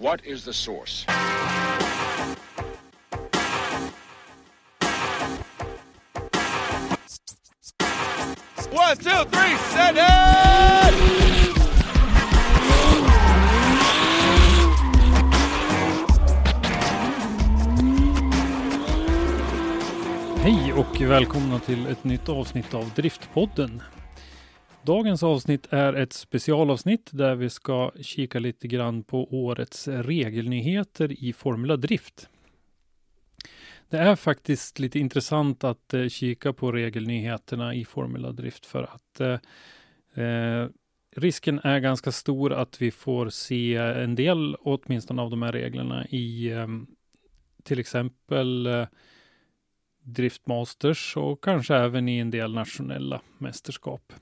What is the source? One, two, three, set it! Hej och välkomna till ett nytt avsnitt av Driftpodden. Dagens avsnitt är ett specialavsnitt där vi ska kika lite grann på årets regelnyheter i Formula Drift. Det är faktiskt lite intressant att eh, kika på regelnyheterna i Formula Drift för att eh, eh risken är ganska stor att vi får se en del åtminstone av de här reglerna i eh, till exempel eh, Driftmasters och kanske även i en del nationella mästerskap.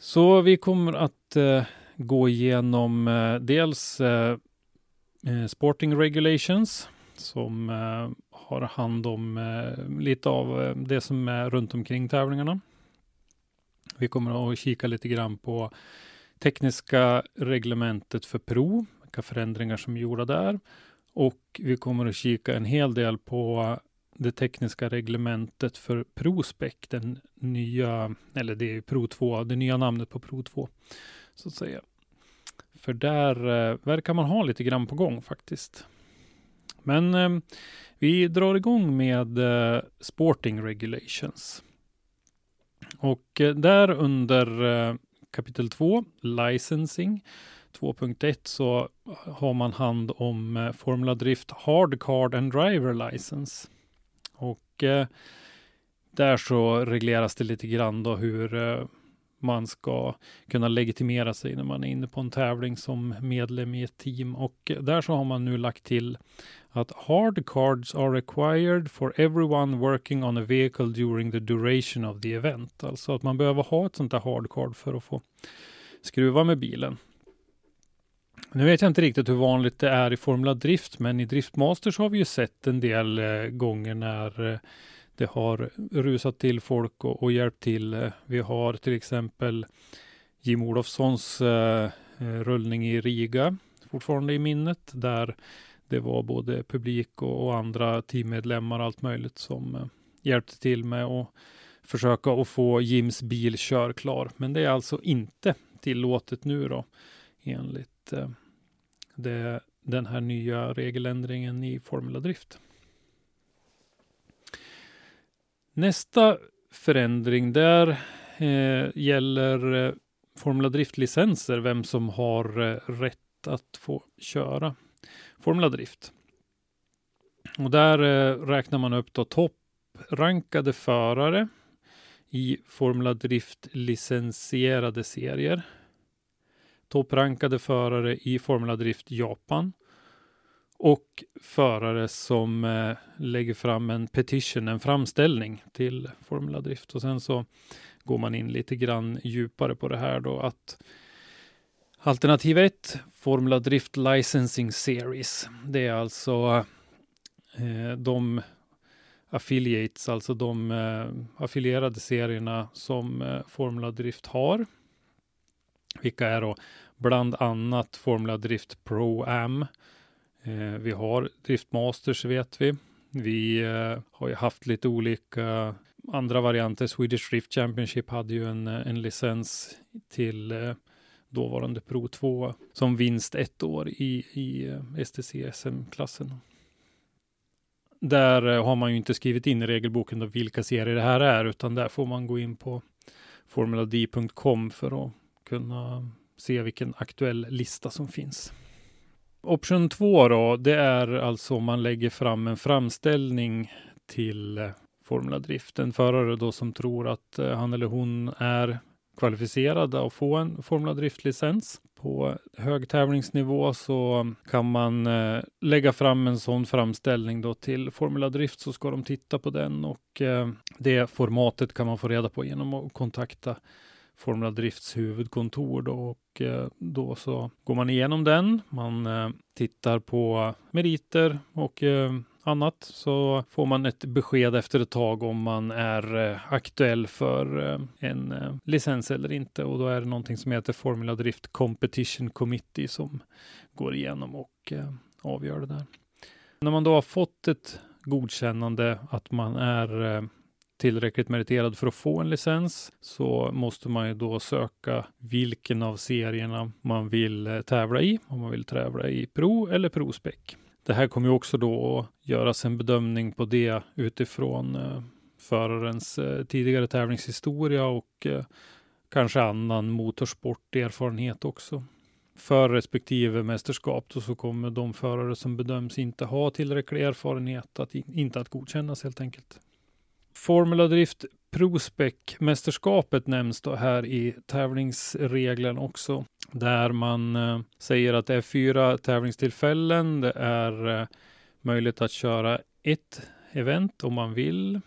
Så vi kommer att eh, gå igenom eh, dels eh, eh, Sporting Regulations som eh, har hand om eh, lite av eh, det som är runt omkring tävlingarna. Vi kommer att kika lite grann på tekniska reglementet för Pro, vilka förändringar som är gjorda där. Och vi kommer att kika en hel del på det tekniska reglementet för ProSpec, den nya, eller det är Pro 2, det nya namnet på Pro 2, så att säga. För där eh, verkar man ha lite grann på gång faktiskt. Men eh, vi drar igång med eh, Sporting Regulations. Och eh, där under eh, kapitel 2, Licensing, 2.1 så har man hand om eh, Formula Drift Hard Card and Driver License. Och eh, där så regleras det lite grann då hur eh, man ska kunna legitimera sig när man är inne på en tävling som medlem i ett team. Och där så har man nu lagt till att hard cards are required for everyone working on a vehicle during the duration of the event. Alltså att man behöver ha ett sånt där hard card för att få skruva med bilen. Nu vet jag inte riktigt hur vanligt det är i Formula Drift, men i Driftmasters har vi ju sett en del eh, gånger när eh, det har rusat till folk och, och hjälpt till. Eh, vi har till exempel Jim Olofssons eh, eh, rullning i Riga fortfarande i minnet, där det var både publik och, och andra teammedlemmar, allt möjligt som eh, hjälpte till med att försöka att få Jims bil körklar. Men det är alltså inte tillåtet nu då, enligt eh, det, den här nya regeländringen i formeladrift. Nästa förändring där eh, gäller eh, vem som har eh, rätt att få köra formeladrift. Och där eh, räknar man upp då topprankade förare i Formula Drift licensierade serier topprankade förare i Formula Drift Japan och förare som eh, lägger fram en petition, en framställning till Formula Drift. Och sen så går man in lite grann djupare på det här då att Alternativ 1, Formula Drift Licensing Series. Det är alltså eh, de affiliates, alltså de eh, affilierade serierna som eh, Formula Drift har vilka är då bland annat Formula Drift Pro Am. Eh, vi har Drift Masters vet vi. Vi eh, har ju haft lite olika andra varianter. Swedish Drift Championship hade ju en, eh, en licens till eh, dåvarande Pro 2 som vinst ett år i, i eh, STC SM-klassen. Där eh, har man ju inte skrivit in i regelboken då vilka serier det här är, utan där får man gå in på formulad.com för att kunna se vilken aktuell lista som finns. Option 2 då, det är alltså om man lägger fram en framställning till eh, Formula Drift. En förare då som tror att eh, han eller hon är kvalificerad att få en Formula Drift-licens. På hög tävlingsnivå så kan man eh, lägga fram en sån framställning då till Formula Drift så ska de titta på den och det formatet kan man få reda på genom att kontakta Formula Drifts huvudkontor då och eh, då så går man igenom den. Man eh, tittar på meriter och eh, annat så får man ett besked efter ett tag om man är aktuell för en licens eller inte och då är det någonting som heter Formula Drift Competition Committee som går igenom och avgör det där. När man då har fått ett godkännande att man är tillräckligt meriterad för att få en licens så måste man ju då söka vilken av serierna man vill eh, tävla i. Om man vill tävla i Pro eller Pro-spec. Det här kommer ju också då att göras en bedömning på det utifrån eh, förarens eh, tidigare tävlingshistoria och kanske annan motorsporterfarenhet också. För respektive mästerskap då så kommer de förare som bedöms inte ha tillräcklig erfarenhet att in, inte att godkännas helt enkelt. Formula Drift Prospec-mästerskapet nämns då här i tävlingsregeln också, där man eh, säger att det är fyra tävlingstillfällen. Det är eh, möjligt att köra ett event om man vill.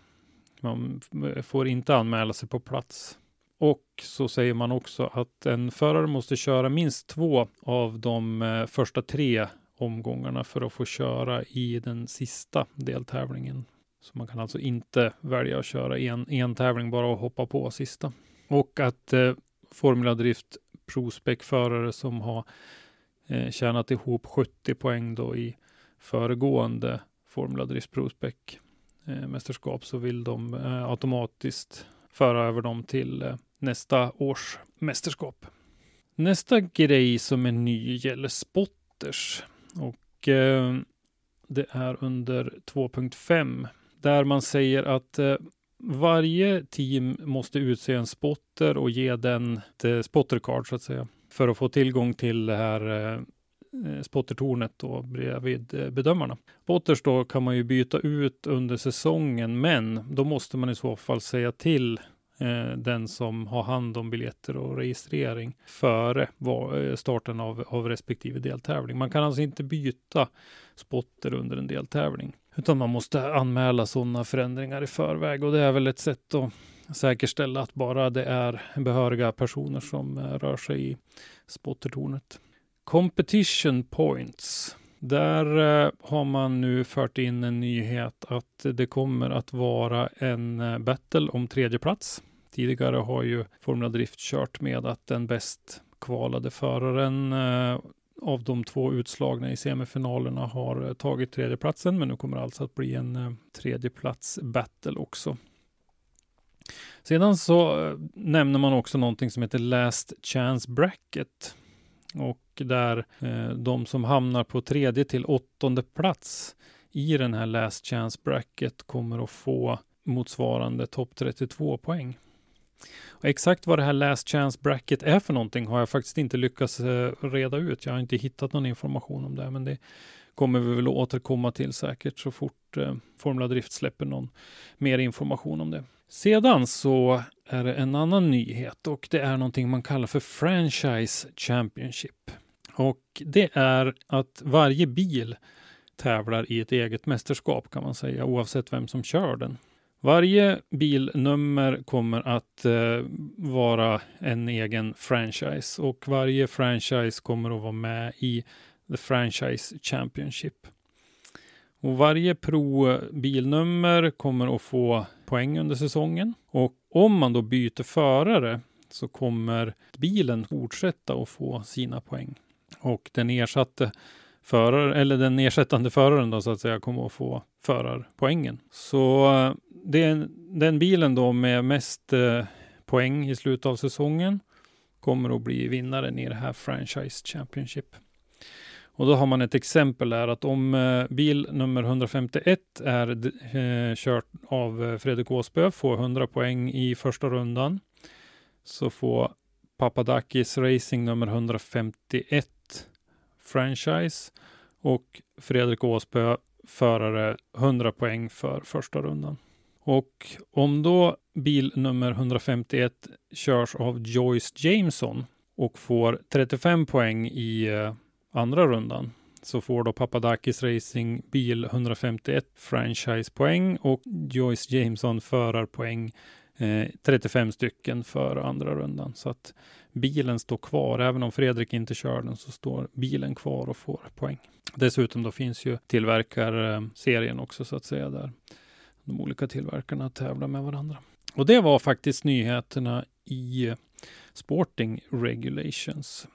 Man får inte anmäla sig på plats. Och så säger man också att en förare måste köra minst två av de eh, första tre omgångarna för att få köra i den sista deltävlingen. Så man kan alltså inte välja att köra en, en tävling bara och hoppa på sista. Och att eh, Formula Drift Prospec-förare som har eh, tjänat ihop 70 poäng då i föregående Formula Drift Prospec eh, mästerskap så vill de eh, automatiskt föra över dem till eh, nästa års mästerskap. Nästa grej som är ny gäller spotters och eh, det är under 2.5 där man säger att eh, varje team måste utse en spotter och ge den ett spottercard så att säga för att få tillgång till det här eh, spottertornet då bredvid bedömarna. Spotters då kan man ju byta ut under säsongen, men då måste man i så fall säga till den som har hand om biljetter och registrering före starten av, av respektive deltävling. Man kan alltså inte byta spotter under en deltävling. Utan man måste anmäla sådana förändringar i förväg och det är väl ett sätt att säkerställa att bara det är behöriga personer som eh, rör sig i spottertornet. Competition points. Där eh, har man nu fört in en nyhet att det kommer att vara en eh, battle om tredje plats. Tidigare har ju Formula Drift kört med att den bäst kvalade föraren av de två utslagna i semifinalerna har eh, tagit tredjeplatsen, men nu kommer det alltså att bli en eh, tredjeplats battle också. Sedan så eh, nämner man också någonting som heter Last Chance Bracket. Och där de som hamnar på tredje till åttonde plats i den här Last Chance Bracket kommer att få motsvarande topp 32 poäng. Och exakt vad det här last chance bracket är för någonting har jag faktiskt inte lyckats eh, reda ut. Jag har inte hittat någon information om det, men det kommer vi väl återkomma till säkert så fort eh, Formula Drift släpper någon mer information om det. Sedan så är det en annan nyhet och det är någonting man kallar för Franchise Championship. Och det är att varje bil tävlar i ett eget mästerskap kan man säga, oavsett vem som kör den. Varje bilnummer kommer att eh, vara en egen franchise och varje franchise kommer att vara med i The Franchise Championship. Och varje pro-bilnummer kommer att få poäng under säsongen. Och om man då byter förare så kommer bilen fortsätta att få sina poäng. Och den ersatte förare, eller den ersättande föraren då så att säga, kommer att få förarpoängen. Så det, den bilen då med mest eh, poäng i slutet av säsongen kommer att bli vinnaren i det här Franchise Championship. Och då har man ett exempel där att om eh, bil nummer 151 är eh, kört av eh, Fredrik Åsbö, får 100 poäng i första rundan. så får Papadakis Racing nummer 151 franchise och Fredrik Åsbö förare 100 poäng för första rundan. Och om då bil nummer 151 körs av Joyce Jameson och får 35 poäng i eh, andra rundan så får då Papadakis Racing bil 151 franchisepoäng och Joyce Jameson förarpoäng eh, 35 stycken för andra rundan. Så att bilen står kvar. Även om Fredrik inte kör den så står bilen kvar och får poäng. Dessutom då finns ju tillverkarserien också så att säga där de olika tillverkarna tävlar med varandra. Och det var faktiskt nyheterna i eh, Sporting Regulations.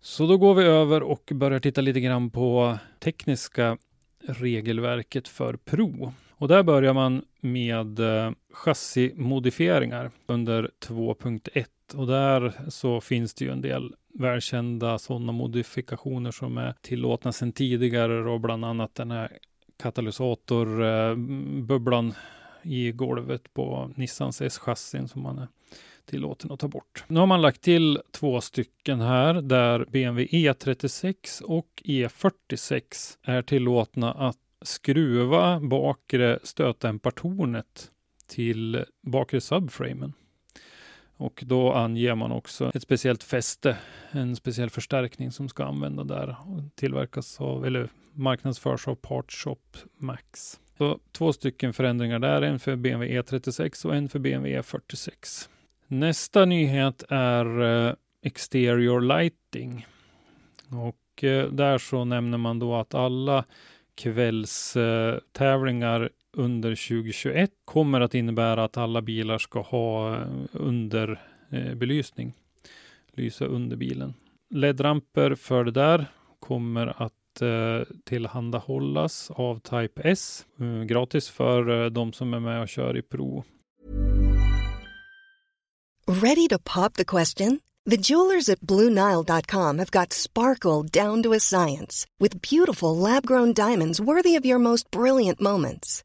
Så då går vi över och börjar titta lite grann på tekniska regelverket för Pro. Och där börjar man med eh, chassimodifieringar under 2.1 och där så finns det ju en del välkända sådana modifikationer som är tillåtna sedan tidigare och bland annat den här katalysatorbubblan eh, i golvet på Nissans S-chassin som man är tillåten att ta bort. Nu har man lagt till två stycken här där BMW E36 och E46 är tillåtna att skruva bakre stötdämpartornet till bakre subframen. Och då anger man också ett speciellt fäste, en speciell förstärkning som ska användas där och tillverkas av, eller marknadsförs av Partshop Max. Så två stycken förändringar där, en för BMW E36 och en för BMW E46. Nästa nyhet är eh, Exterior Lighting. Och eh, där så nämner man då att alla kvällstävlingar eh, under 2021 kommer att innebära att alla bilar ska ha eh, underbelysning. Eh, Lysa under bilen. LED-ramper för det där kommer att eh, tillhandahållas av Type S. Gratis för de som är med och kör i prov. Ready to pop the question? The jewelers at BlueNile.com have got sparkle down to a science with beautiful lab grown diamonds worthy of your most brilliant moments.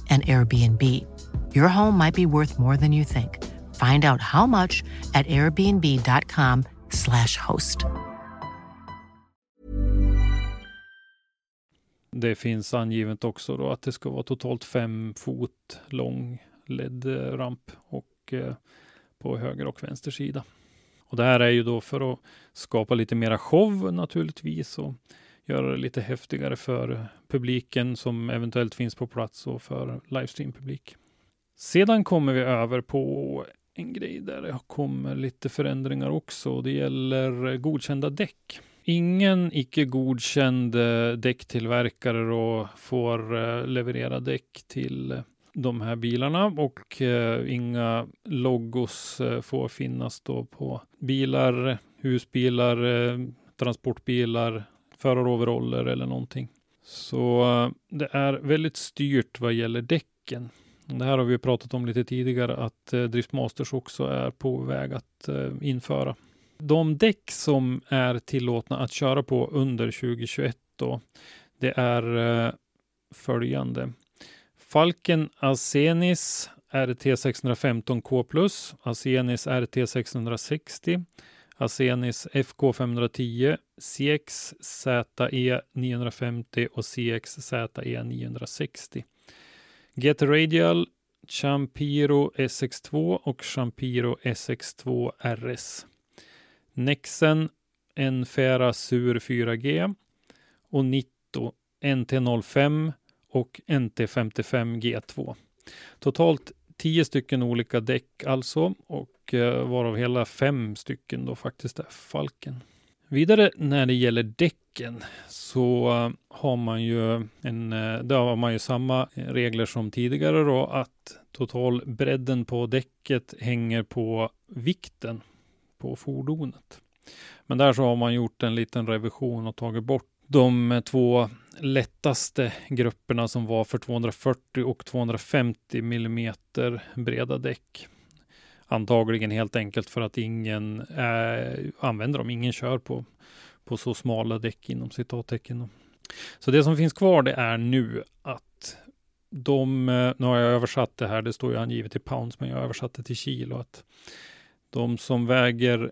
and Airbnb. Your home might be worth more than you think. Find out how much at airbnb.com slash host. Det finns angivet också då att det ska vara totalt fem fot lång LED-ramp och eh, på höger och vänster sida. Och det här är ju då för att skapa lite mera show naturligtvis och göra det lite häftigare för publiken som eventuellt finns på plats och för livestream-publik. Sedan kommer vi över på en grej där det kommer lite förändringar också. Det gäller godkända däck. Ingen icke godkänd eh, däcktillverkare då får eh, leverera däck till eh, de här bilarna och inga logos får finnas då på bilar, husbilar, transportbilar, föraroveraller eller någonting. Så eh, det är väldigt styrt vad gäller däcken. Det här har vi pratat om lite tidigare att eh, Driftmasters också är på väg att eh, införa. De däck som är tillåtna att köra på under 2021 då, det är eh, följande. Falken Asenis RT 615 K+, Asenis RT 660, Asenis FK510, CX ZE 950 och CX ZE 960. Get Radial, Champiro SX2 och Champiro SX2 RS. Nexen Enfera Sur 4G och Nitto NT05 och NT55 G2. Totalt Tio stycken olika däck alltså och eh, varav hela fem stycken då faktiskt är Falken. Vidare när det gäller däcken så eh, har man ju en, eh, där har man ju samma regler som tidigare då att totalbredden på däcket hänger på vikten på fordonet. Men där så har man gjort en liten revision och tagit bort de två lättaste grupperna som var för 240 och 250 millimeter breda däck. Antagligen helt enkelt för att ingen äh, använder dem. Ingen kör på, på så smala däck inom citattecken. Så det som finns kvar det är nu att de, eh, nu har jag översatt det här, det står ju angivet i pounds, men jag har översatt det till kilo. Att de som väger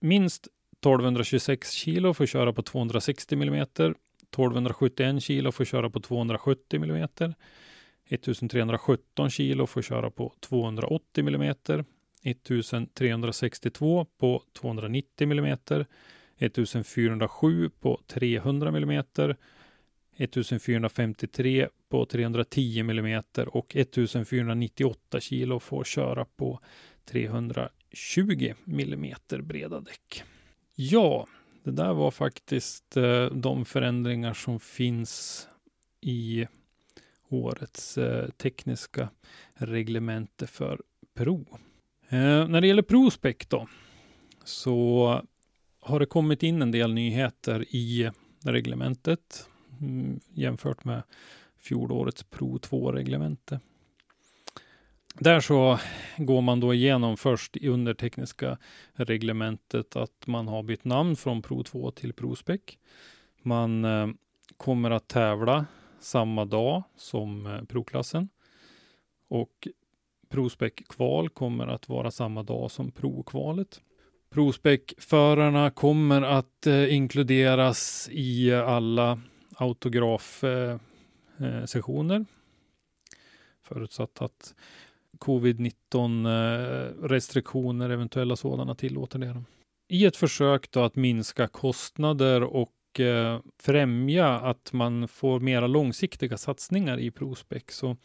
minst 1226 kilo får köra på 260 mm, 1271 kilo får köra på 270 mm, 1317 kilo får köra på 280 mm, 1362 på 290 mm, 1407 på 300 mm, 1453 på 310 mm och 1498 kilo får köra på 320 mm breda däck. Ja, det där var faktiskt eh, de förändringar som finns i årets eh, tekniska reglemente för Pro. Eh, när det gäller ProSpec då, så har det kommit in en del nyheter i reglementet mm, jämfört med fjolårets Pro 2-reglemente. Där så går man då igenom först under tekniska reglementet att man har bytt namn från Pro 2 till ProSpec. Man eh, kommer att tävla samma dag som eh, Pro-klassen. Och ProSpec kval kommer att vara samma dag som Pro-kvalet. ProSpec-förarna kommer att eh, inkluderas i alla autografsessioner. Eh, eh, Förutsatt att covid-19 eh, restriktioner, eventuella sådana, tillåter det. I ett försök då att minska kostnader och eh, främja att man får mera långsiktiga satsningar i Prospec så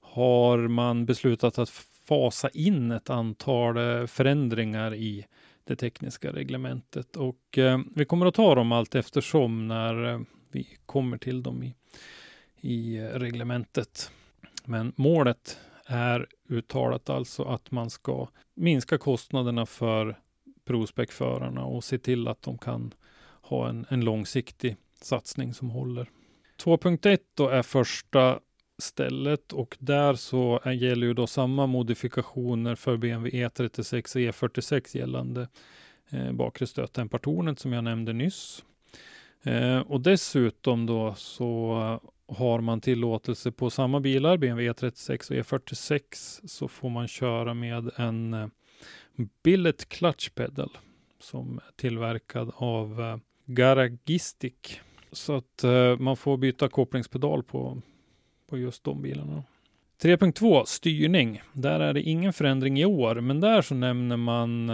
har man beslutat att fasa in ett antal eh, förändringar i det tekniska reglementet och vi kommer att ta dem allt eftersom när vi kommer till dem i, i reglementet. Men målet är uttalat alltså att man ska minska kostnaderna för Prospec-förarna och se till att de kan ha en, en långsiktig satsning som håller. 2.1 då är första stället och där så är, gäller ju då samma modifikationer för BMW E36 och E46 gällande eh, bakre stötdämpartornet som jag nämnde nyss. Eh, och dessutom då så har man tillåtelse på samma bilar, BMW E36 och E46, så får man köra med en eh, Billet Clutch Pedal som är tillverkad av eh, Garagistic. Så att eh, man får byta kopplingspedal på, på just de bilarna. 3.2 styrning. Där är det ingen förändring i år, men där så nämner man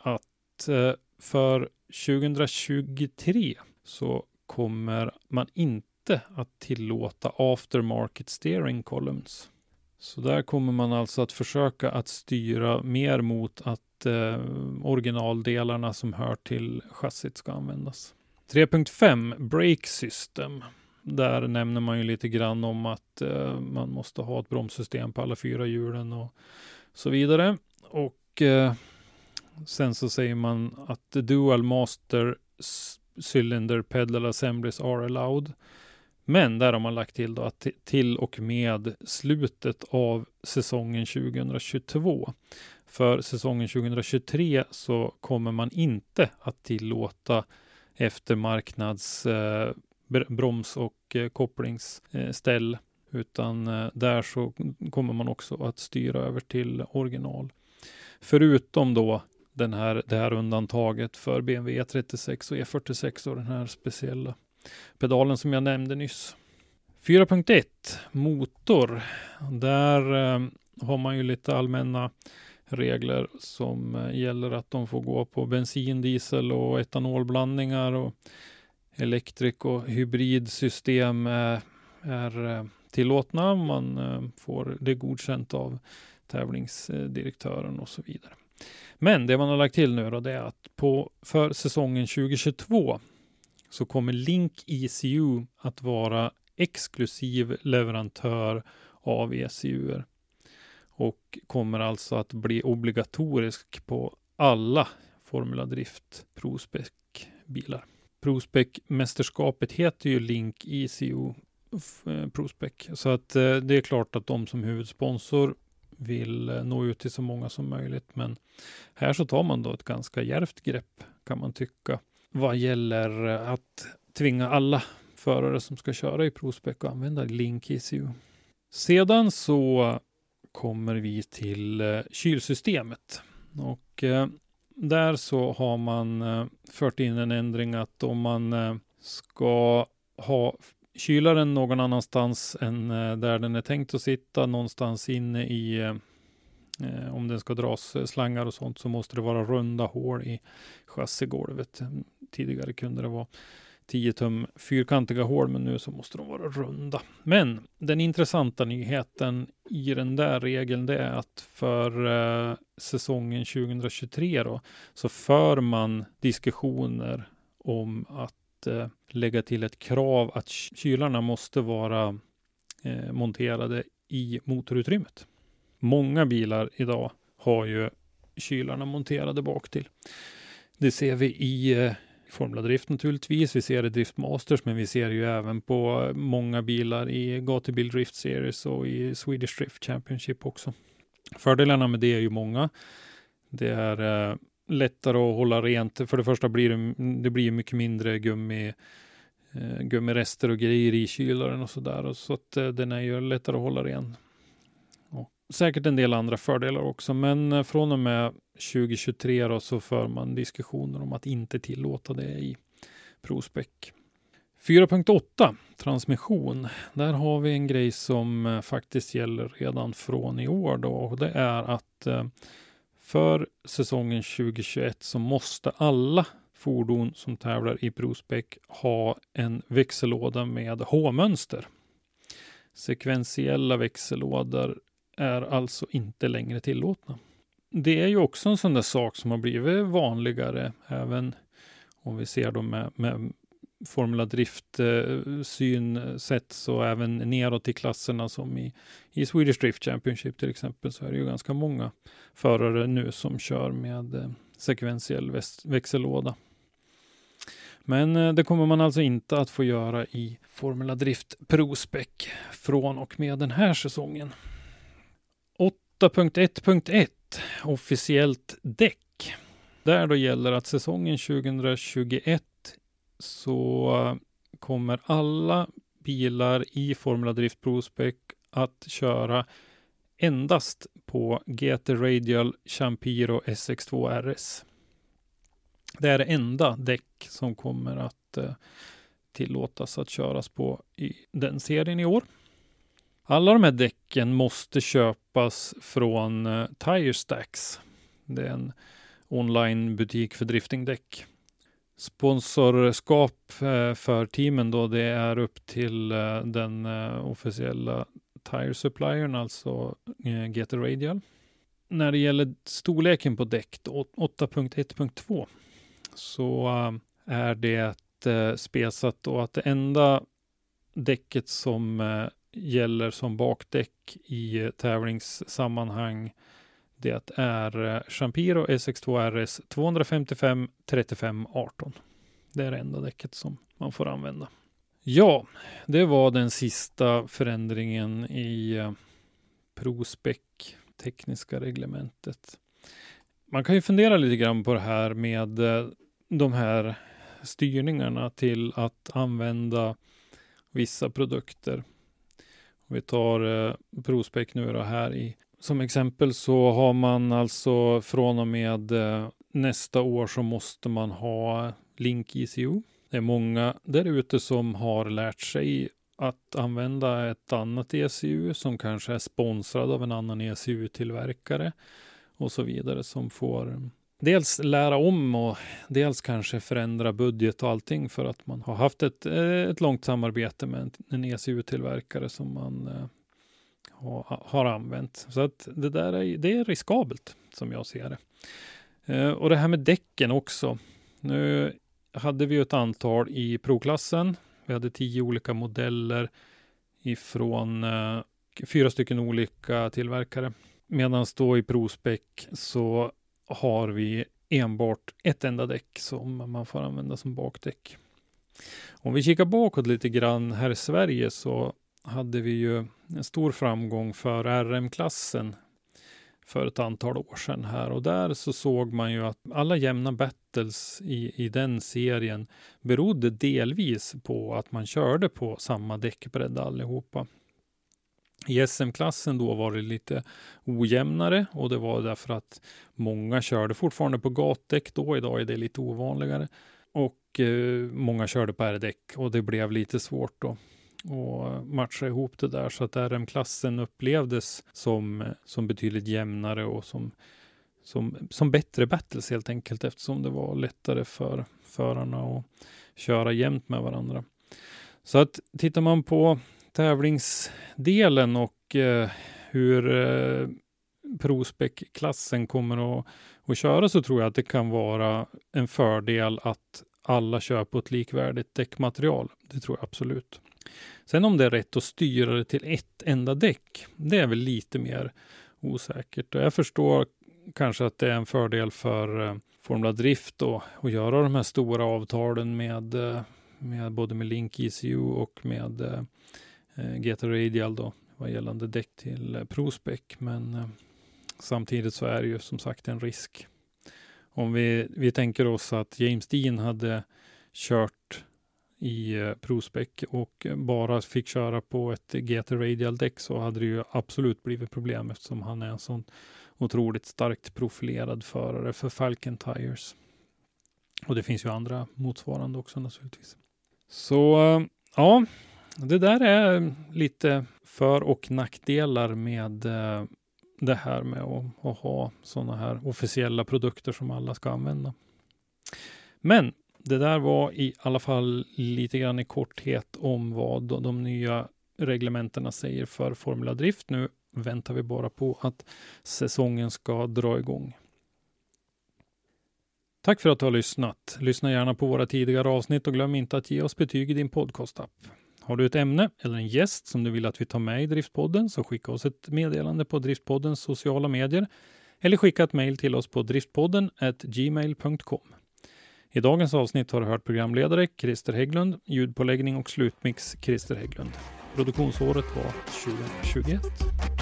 att för 2023 så kommer man inte inte att tillåta aftermarket steering columns. Så där kommer man alltså att försöka att styra mer mot att eh, originaldelarna som hör till chassit ska användas. 3.5 Brake System. Där nämner man ju lite grann om att eh, man måste ha ett bromssystem på alla fyra hjulen och så vidare. Och eh, sen så säger man att the dual master cylinder pedal assemblies are allowed. Men där har man lagt till då att till och med slutet av säsongen 2022. För säsongen 2023 så kommer man inte att tillåta eftermarknads eh, broms och eh, kopplingsställ, eh, utan eh, där så kommer man också att styra över till original. Förutom då den här, det här undantaget för BMW E36 och E46 och den här speciella pedalen som jag nämnde nyss. 4.1 motor. Där eh, har man ju lite allmänna regler som eh, gäller att de får gå på bensin, diesel och etanolblandningar och elektrik och hybridsystem eh, är är tillåtna. Man eh, får det godkänt av tävlingsdirektören och så vidare. Men det man har lagt till nu då, det är att på, för säsongen 2022 så kommer Link ECU att vara exklusiv leverantör av ECUer. och kommer alltså att bli obligatorisk på alla Formula Drift ProSpec bilar. ProSpec-mästerskapet heter ju Link ECU eh, ProSpec, så att eh, det är klart att de som huvudsponsor vill eh, nå ut till så många som möjligt. Men här så tar man då ett ganska järvt grepp kan man tycka vad gäller att tvinga alla förare som ska köra i ProSpec att använda Link ECU. Sedan så kommer vi till eh, kylsystemet och eh, där så har man eh, fört in en ändring att om man ska ha kylaren någon annanstans än där den är tänkt att sitta, någonstans inne i om den ska dras slangar och sånt så måste det vara runda hål i chassigolvet. Tidigare kunde det vara 10 tum fyrkantiga hål, men nu så måste de vara runda. Men den intressanta nyheten i den där regeln, det är att för eh, säsongen 2023 då, så för man diskussioner om att eh, lägga till ett krav att kylarna måste vara eh, monterade i motorutrymmet. Många bilar idag har ju kylarna monterade bak till. Det ser vi i eh, Formula Drift naturligtvis. Vi ser det i Driftmasters, men vi ser ju även på många bilar i Gatubil Drift Series och i Swedish Drift Championship också. Fördelarna med det är ju många. Det är eh, lättare att hålla rent. För det första blir det, det blir mycket mindre gummi, eh, gummirester och grejer i kylaren och sådär. Så att eh, den är ju lättare att hålla ren. Säkert en del andra fördelar också, men eh, från och med 2023 då, så för man diskussioner om att inte tillåta det i ProSpec. 4.8 transmission. Där har vi en grej som eh, faktiskt gäller redan från i år då och det är att eh, för säsongen 2021 så måste alla fordon som tävlar i ProSpec ha en växellåda med H-mönster. Sekventiella växellådor är alltså inte längre tillåtna. Det är ju också en sån där sak som har blivit vanligare, även om vi ser då med, med Formula Drift eh, synsätt så även neråt i klasserna som i, i Swedish Drift Championship till exempel så är det ju ganska många förare nu som kör med eh, sekventiell växellåda. Men eh, det kommer man alltså inte att få göra i Formula Drift ProSpec från och med den här säsongen. 8.1.1 Officiellt däck. Där då gäller att säsongen 2021 så eh, kommer alla bilar i Formula Drift ProSpec att köra endast på GT Radial Champiro SX2 RS. Det är det enda däck som kommer att eh, tillåtas att köras på i den serien i år. Alla de här däcken måste köpas från eh, Tire Stacks. Det är en onlinebutik för driftingdäck sponsorskap eh, för teamen då det är upp till eh, den eh, officiella Tire Suppliern, alltså GT Radial. När det gäller storleken på däck 8.1.2 så är det spesat då att det enda däcket som gäller som bakdäck i eh, tävlingssammanhang det är Champiro SX2 RS 255 35 18. Det är det enda däcket som man får använda. Ja, det var den sista förändringen i eh, ProSpec tekniska reglementet. Man kan ju fundera lite grann på det här med eh, de här styrningarna till att använda vissa produkter. Vi tar eh, ProSpec nu då här i som exempel så har man alltså från och med eh, nästa år så måste man ha Link ECU. Det är många där ute som har lärt sig att använda ett annat ECU som kanske är sponsrad av en annan ECU-tillverkare och så vidare som får dels lära om och dels kanske förändra budget och allting för att man har haft ett, eh, ett långt samarbete med en ECU-tillverkare som man eh, har, har använt. Så att det där är, det är riskabelt som jag ser det. Eh, och det här med däcken också. Nu hade vi ett antal i provklassen. Vi hade tio olika modeller ifrån fyra stycken olika tillverkare. Medan då i Prospec så har vi enbart ett enda däck som man får använda som bakdäck. Om vi kikar bakåt lite grann här i Sverige så hade vi ju en stor framgång för RM-klassen för ett antal år sedan här och där så såg man ju att alla jämna battles i, i den serien berodde delvis på att man körde på samma däckbredd allihopa. I SM-klassen då var det lite ojämnare och det var därför att många körde fortfarande på gatdäck då. Idag är det lite ovanligare och eh, många körde på R-däck och det blev lite svårt då och matcha ihop det där så att RM-klassen upplevdes som, som betydligt jämnare och som, som, som bättre battles helt enkelt eftersom det var lättare för förarna att köra jämnt med varandra. Så att tittar man på tävlingsdelen och eh, hur eh, Prospec-klassen kommer att, att köra så tror jag att det kan vara en fördel att alla kör på ett likvärdigt däckmaterial. Det tror jag absolut. Sen om det är rätt att styra det till ett enda däck, det är väl lite mer osäkert. Och jag förstår kanske att det är en fördel för eh, Formula Drift då, att göra de här stora avtalen med, eh, med både med Link ECU och med eh Eh, GT Radial då, vad gällande däck till eh, ProSpec. Men eh, samtidigt så är det ju som sagt en risk. Om vi, vi tänker oss att James Dean hade kört i ProSpec och bara fick köra på ett GT Radial däck så hade det ju absolut blivit problem eftersom han är en sån otroligt starkt profilerad förare för Falcon Tires. Och det finns ju andra motsvarande också naturligtvis. Så ja, det där är lite för och nackdelar med eh, det här med att, att ha sådana här officiella produkter som alla ska använda. Men det där var i alla fall lite grann i korthet om vad de, de nya reglementena säger för Formula Drift. Nu väntar vi bara på att säsongen ska dra igång. Tack för att du har lyssnat. Lyssna gärna på våra tidigare avsnitt och glöm inte att ge oss betyg i din podcastapp. Har du ett ämne eller en gäst som du vill att vi tar med i Driftpodden så skicka oss ett meddelande på Driftpoddens sociala medier eller skicka ett mejl till oss på driftpodden gmail.com. I dagens avsnitt har du hört programledare Christer Hägglund, ljudpåläggning och slutmix Christer Hägglund. Produktionsåret var 2021.